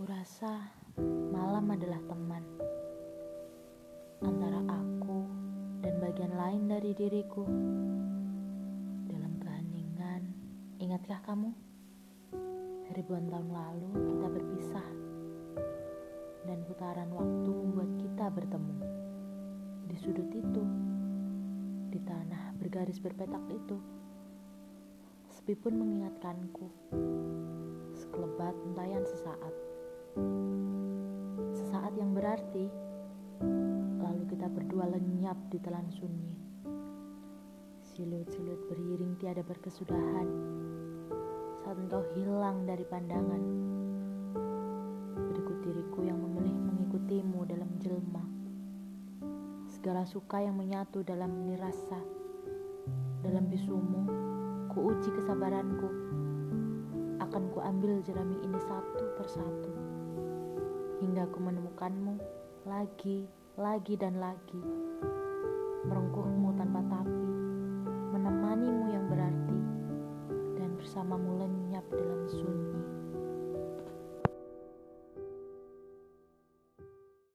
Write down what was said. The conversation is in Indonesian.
Kurasa malam adalah teman antara aku dan bagian lain dari diriku. Dalam keheningan, ingatkah kamu? Ribuan tahun lalu kita berpisah dan putaran waktu membuat kita bertemu di sudut itu, di tanah bergaris berpetak itu. Sepi pun mengingatkanku sekelebat entayan sesaat. Berarti lalu kita berdua lenyap di telan sunyi. Silut-silut beriring tiada berkesudahan saat engkau hilang dari pandangan. Berikut diriku yang memilih mengikutimu dalam jelma. Segala suka yang menyatu dalam nirasa. Dalam bisumu, kuuji kesabaranku. Akan kuambil jerami ini satu persatu. Hingga ku menemukanmu lagi, lagi dan lagi. Merengkuhmu tanpa tapi, menemanimu yang berarti, dan bersamamu lenyap dalam